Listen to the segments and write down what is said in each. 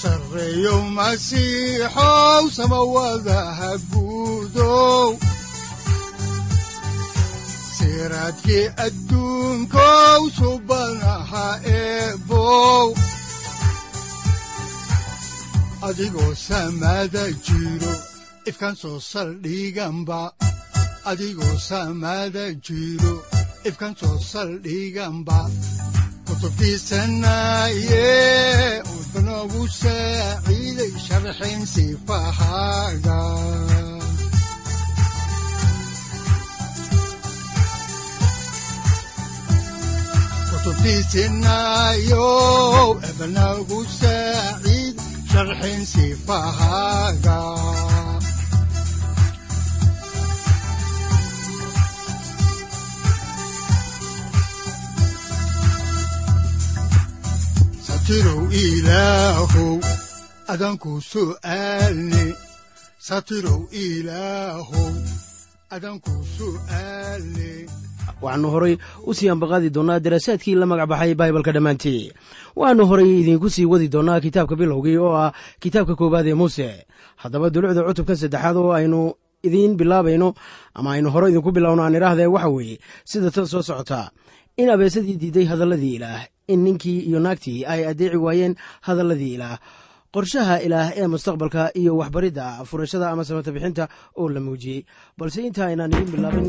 sareyow masiixow samawadaha guudow siraadkii adduunkow adigoo samaada jiro ifkan soo saldhiganba kutubtiisanaye udanogu saaciiday sharxin sifahaaga kutubtiisinayo ebanagu saaciid sharxin sifahaaga satirow ilaahow adanku su'aalne satirow ilaahow horay u sii ambaqaadi doonnaa daraasaadkii la magac baxay baibalka dhammaantii waxaannu horay idiinku sii wadi doonnaa kitaabka bilowgii oo ah kitaabka koowaad ee muuse haddaba dulucda cutubka saddexaad oo aynu idiin bilaabayno ama aynu hore idinku bilowno aan idhaahdee waxa weeye sida tan soo socotaa in abeesadii diiday hadalladii ilaah in ninkii iyo naagtii ay addeeci waayeen hadalladii ilaah. Qorshaha ilaah ee mustaqbalka iyo waxbaridda furashada ama samata bixinta oo la muujiyey. Balse inta aynaan idiin bilaabin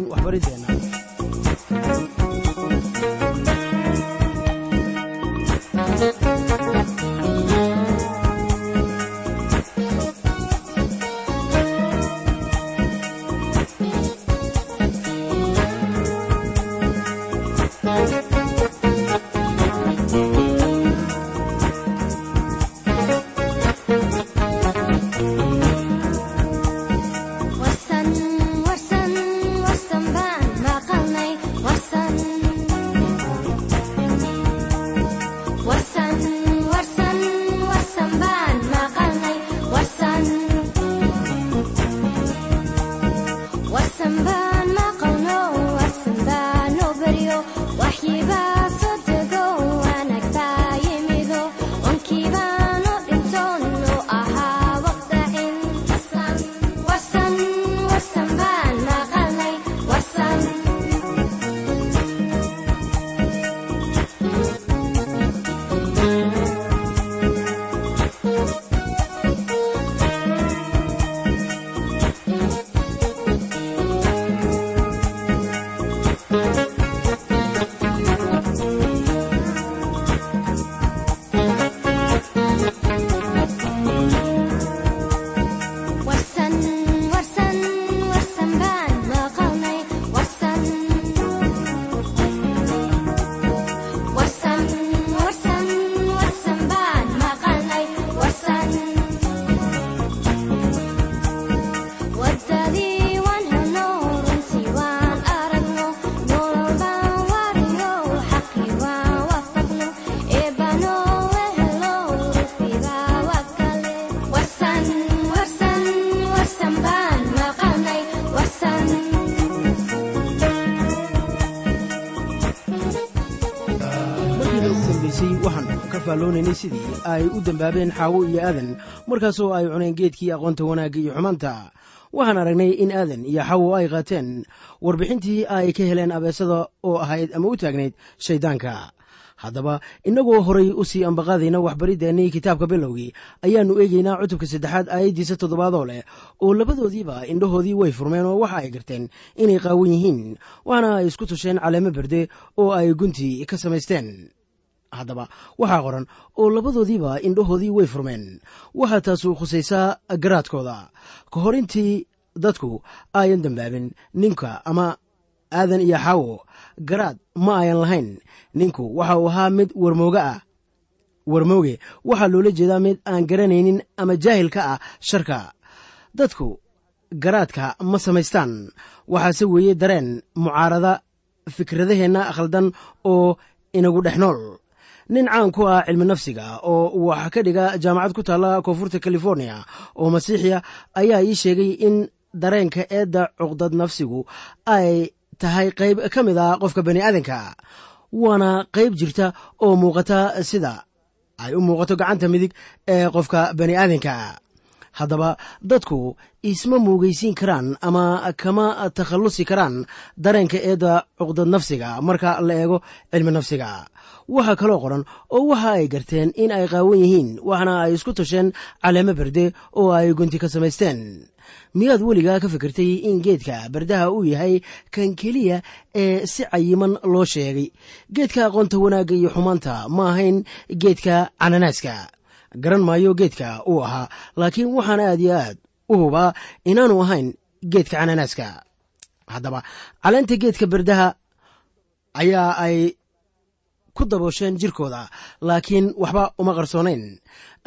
sidii ay u dembaabeen xaawo iyo aadan markaasoo ay cuneen geedkii aqoonta wanaagga iyo xumaanta. Waxaan aragnay in aadan iyo xawo ay qaateen warbixintii ay ka heleen abeesada oo ahayd ama u taagnayd shayddaanka haddaba innagoo horay u sii ambaqaadayna waxbariddeenii kitaabka bilowgii ayaannu eegaynaa cutubka saddexaad aayaddiisa toddobaadoo leh oo labadoodiiba indhahoodii way furmeen oo waxa ay garteen inay qaawan yihiin waxaana ay isku tusheen caleemo berde oo ay guntii ka samaysteen haddaba. Waxaa qoran oo labadoodiiba indhahoodii way furmeen. Waxaa taasu khusaysaa garaadkooda. Ka hor intii dadku ayan dambaabin ninka ama aadan iyo xaawo garaad ma ayan lahayn. Ninku waxa uu ahaa mid warmooga ah. Warmooge waxaa loola jeedaa mid aan garanaynin ama jaahil ka ah sharka. Dadku garaadka ma samaystaan. Waxaase weeye dareen mucaarada fikradaheenna khaldan oo inagu dhex nool nin caan ku ah cilmi nafsiga oo wax ka dhiga jaamacad ku taalla koonfurta california oo masiixiya ayaa ii sheegay in dareenka eedda cuqdad nafsigu ay tahay qayb ka mid a qofka bani aadanka waana qayb jirta oo muuqata sida ay u muuqato gacanta midig ee qofka bani aadanka haddaba dadku isma muugaysiin karaan ama kama takhallusi karaan dareenka eedda cuqdad nafsiga marka la eego cilmi nafsiga waxaa kaloo qoran oo waxa ay garteen in ay qaawan yihiin waxna ay isku tasheen caleemo berde oo ay gunti ka samaysteen. Miyaad weligaa ka fikirtay in geedka bardaha uu yahay kan keliya ee si cayiman loo sheegay. Geedka aqoonta wanaagga iyo xumaanta ma ahayn geedka cananaaska. Garan maayo geedka uu ahaa laakiin waxaan aad iyo aad u hubaa inaanu ahayn geedka cananaaska. Haddaba caleenta geedka bardaha ayaa ay ku daboosheen jirkooda laakiin waxba uma qarsoonayn.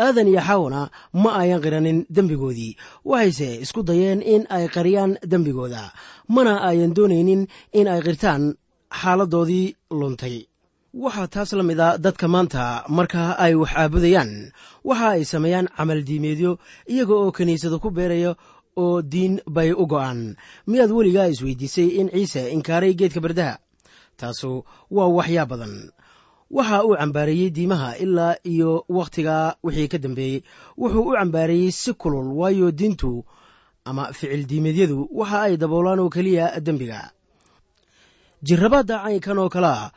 Aadan iyo xawna ma ayan qiranin dembigoodii. Waxayse isku dayeen in ay qariyaan dembigooda mana ayan doonaynin in ay qirtaan xaaladdoodii luntay. Waxaa taas la mid a dadka maanta marka ay wax caabudayaan waxa ay sameeyaan camal diimeedyo iyaga oo kiniisado ku beeraya oo diin bay u go'aan. Miyaad weligaa isweydiisay in ciise inkaaray geedka bardaha? Taasu waa waxyaa badan waxa uu cambaareeyey diimaha ilaa iyo wakhtiga wixii ka dambeeyey wuxuu u cambaareeyey si kulul waayo diintu ama ficil diimeedyadu. Waxa ay daboolaan oo keliya dembiga. Jirrabadda caynkan oo kalea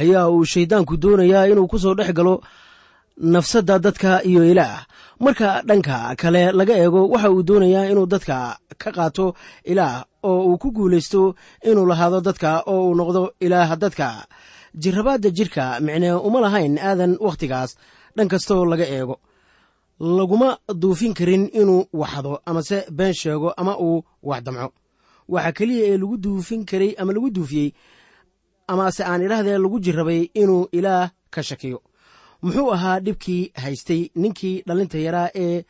ayaa uu shayddaanku doonayaa inuu ku soo dhex galo nafsadda dadka iyo ilaah. Marka dhanka kale laga eego waxa uu doonayaa inuu dadka ka qaato ilaah oo uu ku guulaysto inuu lahaado dadka oo uu noqdo ilaaha dadka jirrabaadda jirka micnee uma lahayn aadan wakhtigaas dhan kastoo laga eego. Laguma duufin karin inuu waxdo amase been sheego ama uu wax damco. Waxaa keliya ee lagu duufin karay ama lagu duufiyey amase aan idhaahdee lagu jirrabay inuu ilaah ka shakiyo. Muxuu ahaa dhibkii haystay ninkii dhallinta yaraa ee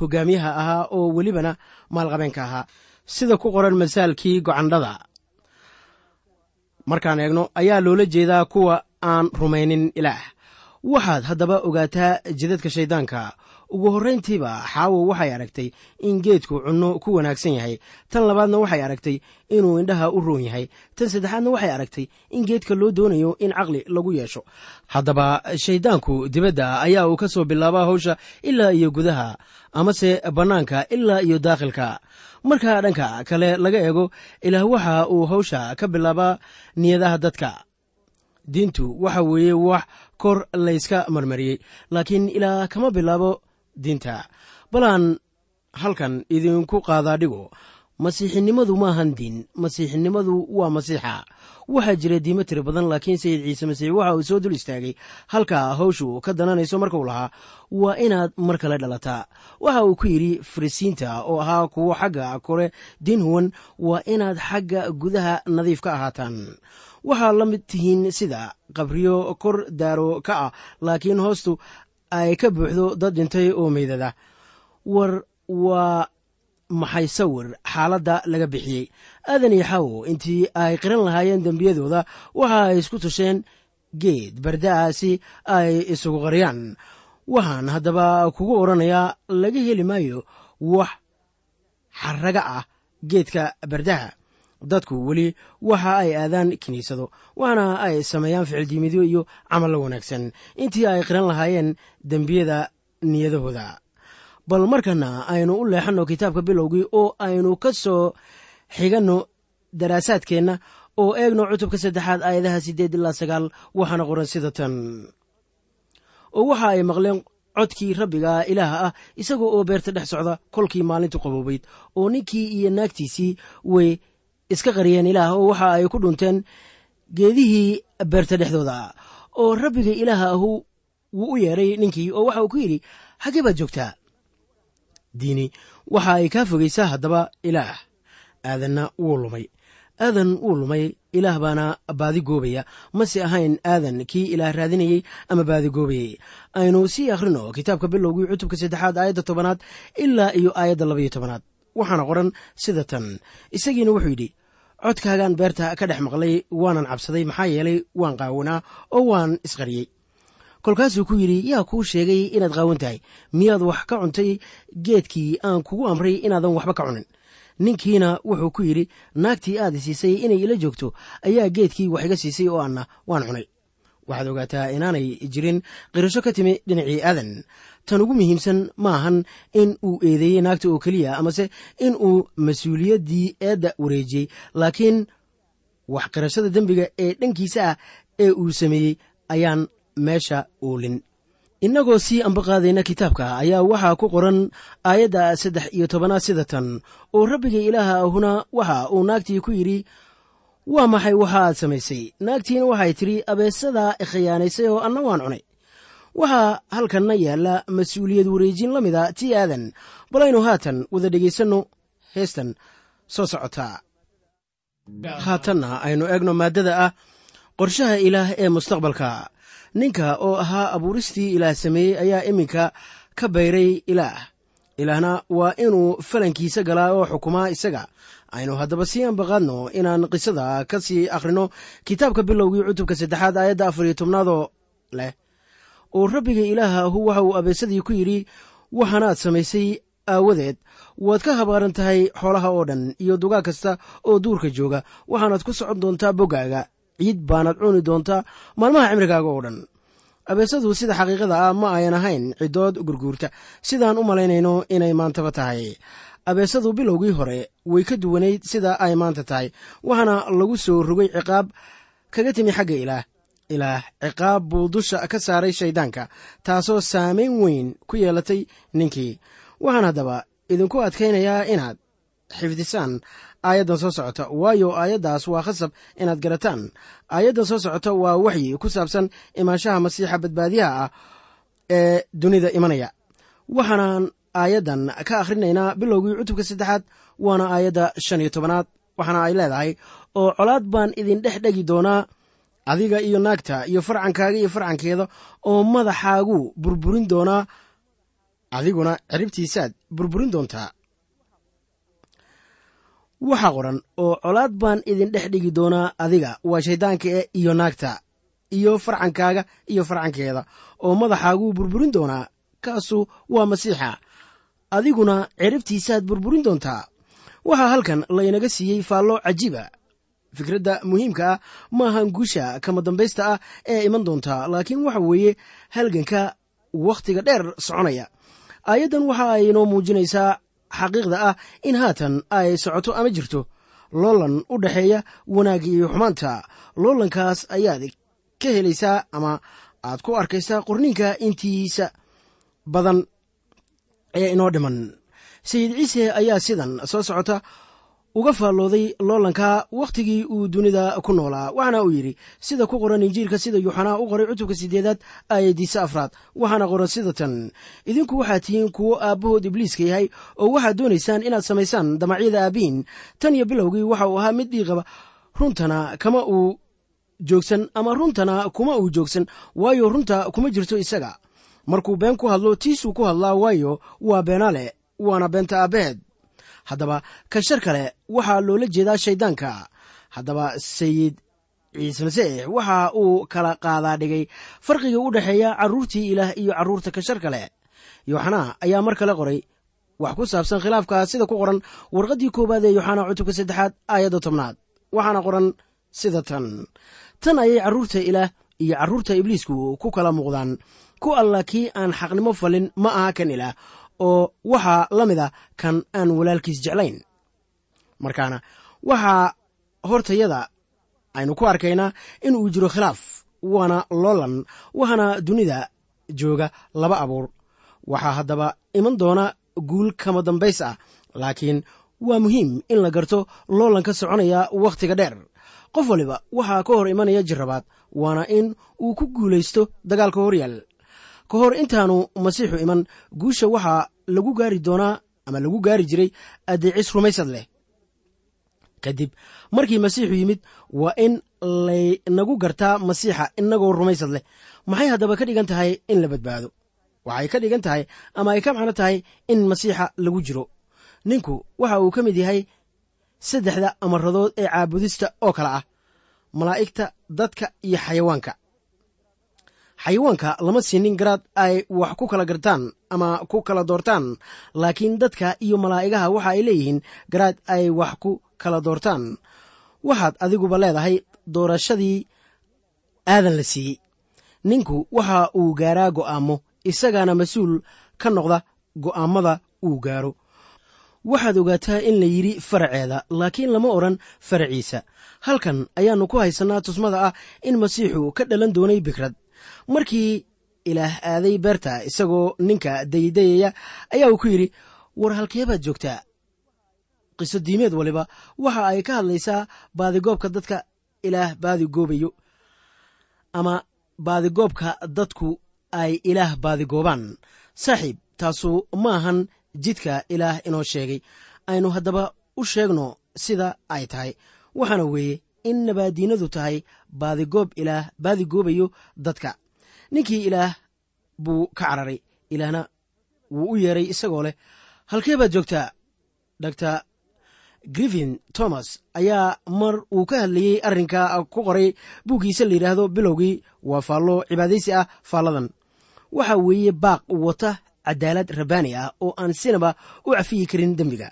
hogaamiyaha ahaa oo welibana maalqabeenka ahaa. Sida ku qoran masaalkii gocandhada markaan eegno ayaa loola jeedaa kuwa aan rumaynin ilaah. Waxaad haddaba ogaataa jidadka shayddaanka ugu horrayntiiba xaawo waxay aragtay in geedku cunno ku wanaagsan yahay. Tan labaadna waxay aragtay inuu indhaha u roon yahay. Tan saddexaadna waxay aragtay in geedka loo doonayo in caqli lagu yeesho. Haddaba shayddaanku dibadda ayaa uu ka soo bilaabaa hawsha ilaa iyo gudaha amase bannaanka ilaa iyo daakhilka marka dhanka kale laga eego ilaah waxa uu hawsha ka bilaabaa niyadaha dadka. Diintu waxa weeye wax kor layska marmariyey laakiin ilaa kama bilaabo diinta. Balaan halkan idinku qaadaa dhigo masiixinimadu maahan diin masiixinimadu waa masiixa. Waxaa jira diimo tiro badan laakiin sayid ciise masiix waxa uu soo dul istaagay. Halka hawshu ka dananayso markuu lahaa waa inaad mar kale dhalataa. Waxa uu ku yidhi farisiinta oo ahaa kuwo xagga kore diin huwan waa inaad xagga gudaha nadiif ka ahaataan. Waxaa la mid tihiin sida qabriyo kor daaro ka ah laakiin hoostu ay ka buuxdo dad dhintay oo meydada. War waa maxay sawir? Xaaladda laga bixiyey. Aadan iyo xawo intii ay qiran lahaayeen dembiyadooda waxa ay isku tusheen geed barda'a si ay isugu qariyaan. Waxaan haddaba kugu odhanayaa laga heli maayo wax xaraga ah geedka bardaha dadku weli waxa ay aadaan kiniisado waxaana ay sameeyaan ficildiimidyo iyo camallo wanaagsan. Intii ay qiran lahaayeen dembiyada niyadahooda. Bal markana aynu u leexanno kitaabka bilowgii oo aynu ka soo xiganno daraasaadkeenna oo eegno cutubka saddexaad aayadaha siddeed ilaa sagaal waxaana qoran sida tan. Oo waxa ay maqleen codkii rabbiga ilaaha ah isagoo oo beerta dhex socda kolkii maalintu qaboobayd oo ninkii iyo naagtiisii way iska qariyeen ilaah oo waxa ay ku dhunteen geedihii beerta dhexdooda oo rabbiga ilaaha ahu wuu u yeedhay ninkii oo waxa uu ku yidhi xaggee baad joogtaa? Diini waxa ay kaa fogaysaa haddaba ilaah aadanna wuu lumay. Aadan wuu lumay ilaah baana baadi goobaya. Mase ahayn aadan kii ilaah raadinayey ama baadi goobayey aynu sii akhrino kitaabka bilowgii cutubka saddexaad aayadda tobanaad ilaa iyo aayadda labaiyo tobanaad. Waxaana qoran sida tan. Isagiina wuxuu yidhi codkaagaan beerta ka dhex maqlay waanan cabsaday maxaa yeelay waan qaawanaa oo waan isqariyey. Kolkaasuu ku yidhi yaa kuu sheegay inaad qaawan tahay. Miyaad wax ka cuntay? Geedkii aan kugu amray inaadan waxba ka cunin. Ninkiina wuxuu ku yidhi naagtii aad siisay inay ila joogto ayaa geedkii wax iga siisay oo anna waan cunay waxaad ogaataa inaanay jirin qirasho ka timi dhinacii aadan. Tan ugu muhiimsan maahan in uu eedeeyey naagta oo keliya amase in uu mas'uuliyaddii eedda wareejiyey laakiin wax qirashada dembiga ee dhankiisa ah ee uu sameeyey ayaan meesha uulin. Innagoo sii ambaqaadayna kitaabka ayaa waxaa ku qoran aayadda saddex iyo tobanaad sida tan oo rabbiga ilaaha ahuna waxa uu naagtii ku yidhi waa maxay waxaaad samaysay? Naagtiina waxay tidhi abeesadaa ikhiyaanaysay oo anna waan cunay. Waxaa halkanna yaalla mas'uuliyad wareejin la mida tii aadan. Balaynu haatan wada dhegaysanno heestan soo socotaa haatanna aynu eegno maaddada ah qorshaha ilaah ee mustaqbalka. Ninka oo ahaa abuuristii ilaah sameeyey ayaa iminka ka bayray ilaah. Ilaahna waa inuu falankiisa galaa oo xukumaa isaga aynu haddaba sii ambaqaadno inaan qisada ka sii akhrino kitaabka bilowgii cutubka saddexaad aayadda afar iyo tobnaadoo leh. Oo rabbiga ilaaha ahu waxa uu abeesadii ku yidhi waxaanaad samaysay aawadeed. Waad ka habaaran tahay xoolaha oo dhan iyo dugaag kasta oo duurka jooga. Waxaanaad ku socon doontaa boggaaga ciid baanaad cuni doontaa maalmaha cimrigaaga oo dhan. Abeesadu sida xaqiiqada ah ma ayan ahayn ciddood gurguurta. Sidaan u malaynayno inay maantaba tahay abeesadu bilowgii hore way ka duwanayd sida ay maanta tahay waxaana lagu soo rogay ciqaab kaga timi xagga ilaah. Ilaah ciqaab buu dusha ka saaray shayddaanka taasoo saamayn weyn ku yeelatay ninkii. Waxaan haddaba idinku adkaynayaa inaad xifdisaan aayaddan soo socota waayo aayaddaas waa khasab inaad garataan. Aayaddan soo socota waa waxyi ku saabsan imaanshaha masiixa badbaadiyaha ah ee dunida imanaya. Waxaanaan aayaddan ka akhrinaynaa bilowgii cutubka saddexaad waana aayadda shan iyo tobanaad waxaana ay leedahay oo colaad baan idin dhex dhegi doonaa adiga iyo naagta iyo farcankaaga iyo farcankeeda oo madaxaagu burburin doonaa adiguna ciribtiisaad burburin doontaa. Waxaa qoran oo colaad baan idin dhex dhigi doonaa adiga waa shayddaanka e iyo naagta iyo farcankaaga iyo farcankeeda oo madaxaaguu burburin doonaa kaasu waa masiixa adiguna ciribtiisaad burburin doontaa. Waxaa halkan laynaga siiyey faallo cajiiba fikradda muhiimka ah maahan guusha kama dambaysta ah ee iman doonta laakiin waxa weeye halganka wakhtiga dheer soconaya. Aayaddan waxa ay inoo muujinaysaa xaqiiqda ah in haatan ay socoto ama jirto. Loolan u dhexeeya wanaagga iyo xumaanta. Loolankaas ayaad ka helaysaa ama aad ku arkaysaa qorniinka intiisa badan ee inoo dhiman. Sayid ciise ayaa sidan soo socota uga faallooday loolanka wakhtigii uu dunida ku noolaa waxaana uu yidhi sida ku qoran injiilka sida yuuxanaa u qoray cutubka siddeedaad aayadiisa afraad waxaana qoran sida tan. Idinku waxaad tihiin kuwo aabbahood ibliiska yahay oo waxaad doonaysaan inaad samaysaan damacyada aabbihiin tan iyo bilowgii waxa uu ahaa mid dhiiqaba runtana kama uu joogsan ama runtana kuma uu joogsan waayo runta kuma jirto isaga markuu been ku hadlo tiisuu ku hadlaa waayo waa beenaale waana beenta aabbaheed haddaba ka shar kale waxaa loola jeedaa shayddaanka haddaba sayid ciise masiix waxa uu kala qaadaa dhigay farqiga u dhexeeya carruurtii ilaah iyo carruurta ka shar kale. Yooxanaa ayaa mar kale qoray. Wax ku saabsan khilaafka sida ku qoran warqaddii koowaad ee yooxanaa cutubka saddexaad aayadda tobnaad. Waxaana qoran sida tan. Tan ayay carruurta ilaah iyo carruurta ibliisku ku kala muuqdaan ku alla kii aan xaqnimo falin ma aha kan ilaah oo waxaa la mid a kan aan walaalkiis jeclayn. Markaana waxaa hortayada aynu ku arkaynaa in uu jiro khilaaf waana loolan waxaana dunida jooga laba abuur. Waxaa haddaba iman doona guul kama dambays ah laakiin waa muhiim in la garto loolanka soconaya wakhtiga dheer. Qof waliba waxaa ka hor imanaya jirrabaad waana in uu ku guulaysto dagaalka horyaal ka hor intaanu masiixu iman guusha waxaa lagu gaari doonaa ama lagu gaari jiray addeecis rumaysad leh. Kadib markii masiixu yimid waa in laynagu gartaa masiixa inagoo rumaysad leh. Maxay haddaba ka dhigan tahay in la badbaado? Waxay ka dhigan tahay ama ay ka macno tahay in masiixa lagu jiro? Ninku waxa uu ka mid yahay saddexda amaradood ee caabudista oo kale ah malaa'igta dadka iyo xayawaanka xayawaanka lama siinin garaad ay wax ku kala gartaan ama ku kala doortaan laakiin dadka iyo malaa'igaha waxa ay leeyihiin garaad ay wax ku kala doortaan. Waxaad adiguba leedahay doorashadii aadan la siiyey. Ninku waxa uu gaaraa go'aamo isagaana mas'uul ka noqda go'aammada uu gaaro. Waxaad ogaataa in la yidhi faraceeda laakiin lama odhan faraciisa. Halkan ayaannu ku haysannaa tusmada ah in masiixu ka dhalan doonay bikrad markii ilaah aaday beerta isagoo ninka daydayaya ayaa uu ku yidhi war halkee baad joogtaa? Qiso diimeed waliba. Waxa ay ka hadlaysaa baadigoobka dadka ilaah baadigoobayo ama baadigoobka dadku ay ilaah baadigoobaan saaxiib taasu ma ahan jidka ilaah inoo sheegay. Aynu haddaba u sheegno sida ay tahay. Waxaana weeye in nabaadiinadu tahay baadigoob ilaah baadigoobayo dadka ninkii ilaah buu ka cararay. Ilaahna wuu u yeeray isagoo leh. Halkee baad joogtaa dr griffin thomas? Ayaa mar uu ka hadlayey arrinka ku qoray buuggiisa la yidhaahdo bilowgii. Waa faallo cibaadaysi ah faalladan. Waxa weeye baaq wata cadaalad rabbaani ah oo aan sinaba u cafiyi karin dembiga.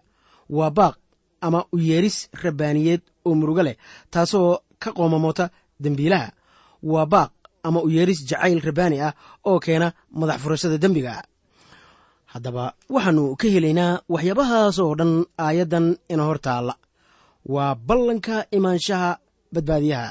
Waa baaq ama u yeeris rabbaaniyeed oo murugo leh taasoo ka qoomamoota dembiilaha. Waa baaq ama u yeeris jacayl rabbaani ah oo keena madax furashada dembiga. Haddaba waxaannu ka helaynaa waxyaabahaas oo dhan aayaddan ina hor taalla. Waa ballanka imaanshaha badbaadiyaha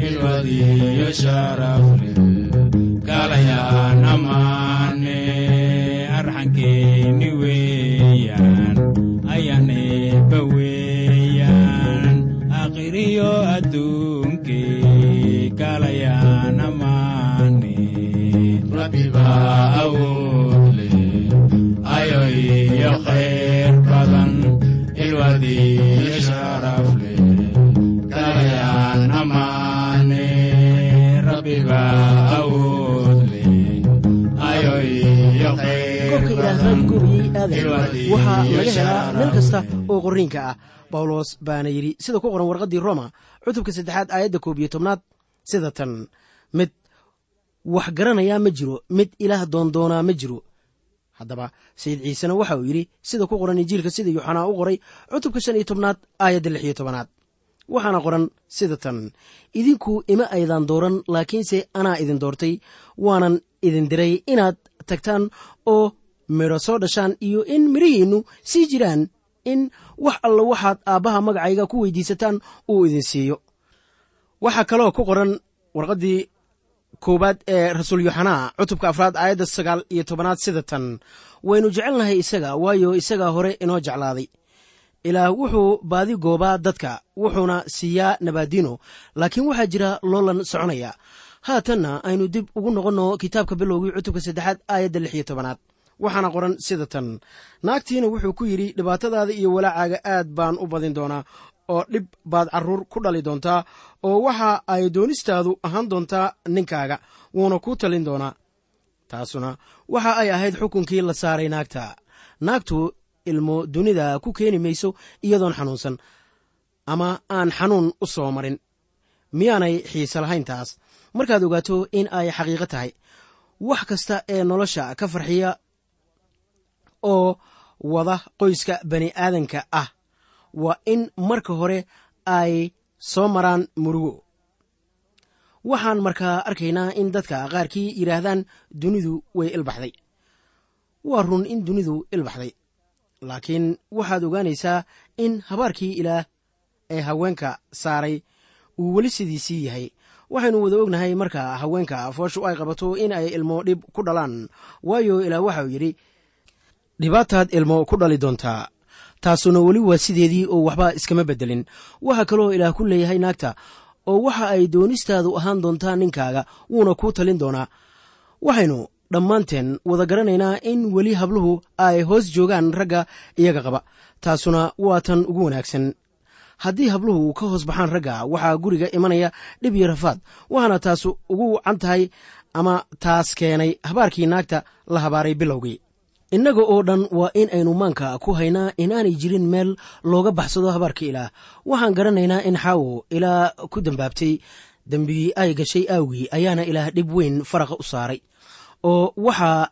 xilwadiyo sharafle galayaanamaane arxankeeni weeyaan ayaneeba weeyaan aqiriyo adduunke galayaanamaane rabiba awoodle ayo iyo khayr badan xilwadiyo aadan waxaa laga helaa meel kasta oo qorriinka ah. Bawlos baana yidhi sida ku qoran warqaddii roma cutubka saddexaad aayadda koob iyo tobnaad sida tan. Mid wax garanayaa ma jiro mid ilaah doondoonaa ma jiro. Haddaba sayid ciisena waxa uu yidhi sida ku qoran injiilka sida yuuxanaa u qoray cutubka shan iyo tobnaad aayadda lix iyo tobanaad waxaana qoran sida tan idinku ima aydan dooran laakiinse anaa idin doortay waanan idin diray inaad tagtaan oo midho soo dhashaan iyo in midhihiinnu sii jiraan in wax alla waxaad aabbaha magacayga ku weydiisataan uu idin siiyo. Waxaa kaloo ku qoran warqaddii koowaad ee rasuul yoxanaa cutubka afraad aayadda sagaal iyo tobanaad sida tan. Waynu jecelnahay isaga waayo isagaa hore inoo jeclaaday. Ilaah wuxuu baadi goobaa dadka wuxuuna siiyaa nabaadiino laakiin waxaa jira loolan soconaya. Haatanna aynu dib ugu noqonno kitaabka bilowgii cutubka saddexaad aayadda lix iyo tobanaad waxaana qoran sida tan. Naagtiina wuxuu ku yidhi dhibaatadaada iyo walaacaaga aad baan u badin doonaa oo dhib baad carruur ku dhali doontaa oo waxa ay doonistaadu ahaan doontaa ninkaaga wuuna kuu talin doonaa. Taasuna waxa ay ahayd xukunkii la saaray naagta. Naagtu ilmo dunida ku keeni mayso iyadoon xanuunsan ama aan xanuun u soo marin. Miyaanay xiise lahayn taas markaad ogaato in ay xaqiiqo tahay. Wax kasta ee nolosha ka farxiya oo wada qoyska bani aadanka ah waa in marka hore ay soo maraan murugo. Waxaan markaa arkaynaa in dadka qaarkii yidhaahdaan dunidu way ilbaxday. Waa run in dunidu ilbaxday laakiin waxaad ogaanaysaa in habaarkii ilaah ee haweenka saaray uu weli sidiisii yahay. Waxaynu wada ognahay marka haweenka fooshu ay qabato in ay ilmo dhib ku dhalaan waayo ilaah waxauu yidhi dhibaataad ilmo ku dhali doontaa. Taasuna weli waa sideedii oo waxba iskama beddelin. Waxaa kaloo ilaah ku leeyahay naagta oo waxa ay doonistaadu ahaan doontaa ninkaaga wuuna kuu talin doonaa. Waxaynu dhammaanteen wada garanaynaa in weli habluhu ay hoos joogaan ragga iyaga qaba. Taasuna waa tan ugu wanaagsan. Haddii habluhu ka hoos baxaan ragga waxaa guriga imanaya dhib iyo rafaad. Waxaana taas ugu wacan tahay ama taas keenay habaarkii naagta la habaaray bilowgii innaga oo dhan waa in aynu maanka ku haynaa inaanay jirin meel looga baxsado habaarka ilaah. Waxaan garanaynaa in xaawo ilaa ku dambaabtay. Dembigii ay gashay aawgii ayaana ilaah dhib weyn faraqa u saaray. Oo waxaa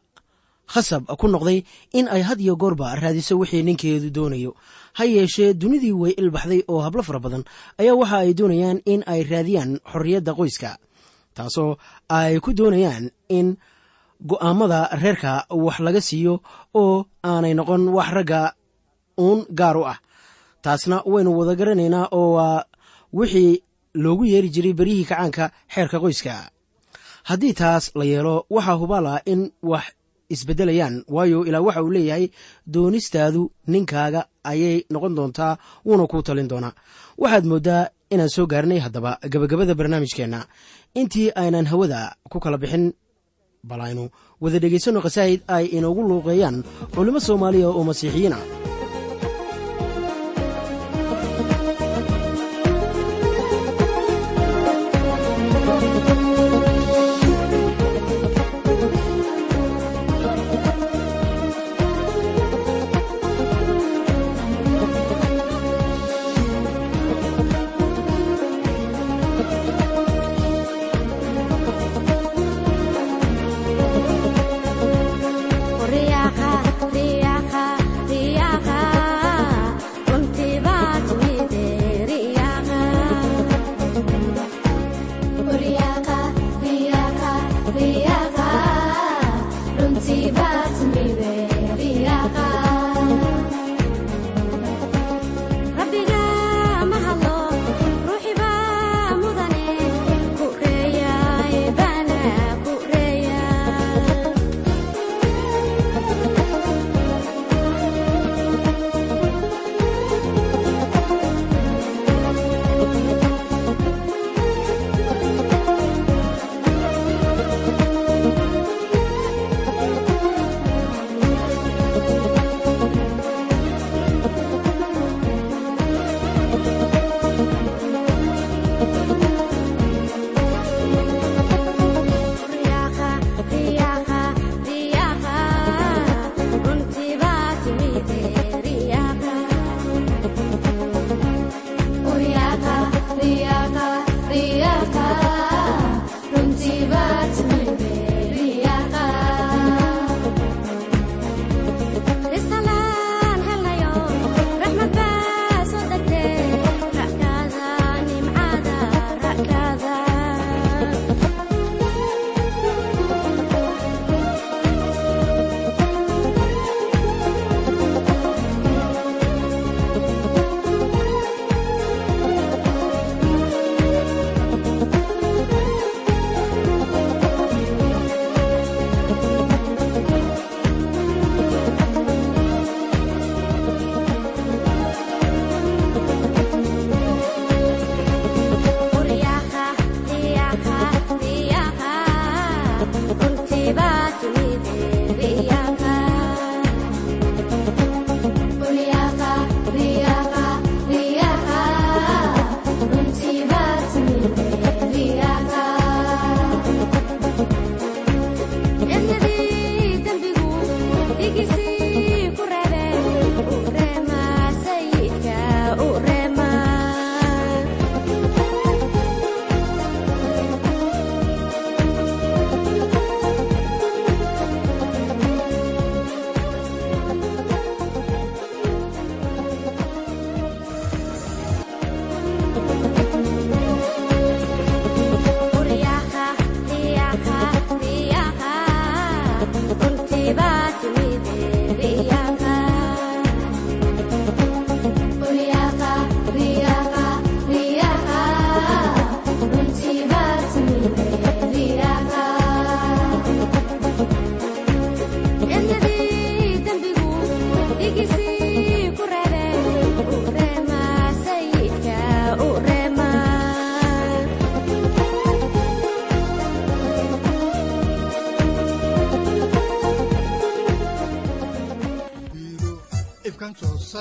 khasab ku noqday in ay had iyo goorba raadiso wixii ninkeedu doonayo. Ha yeeshee dunidii way ilbaxday oo hablo fara badan. Ayaa waxa ay doonayaan in ay raadiyaan xorriyadda qoyska taasoo ay ku doonayaan in go'aammada reerka wax laga siiyo oo aanay noqon wax ragga uun gaar u ah. Taasna waynu wada garanaynaa oo waa wixii loogu yeeri jiray beryihii kacaanka xeerka qoyska. Haddii taas la yeelo waxaa hubaala in wax isbeddelayaan waayo ilaa waxa uu leeyahay doonistaadu ninkaaga ayay noqon doontaa wuuna kuu talin doonaa. Waxaad mooddaa inaan soo gaarnay haddaba gabagabada barnaamijkeenna. Intii aynan hawada ku kala bixin bal aynu wada dhegaysanno khasaa'id ay inoogu luuqeeyaan culimmo soomaaliya oo masiixiyiina Riyaha,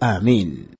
aamiin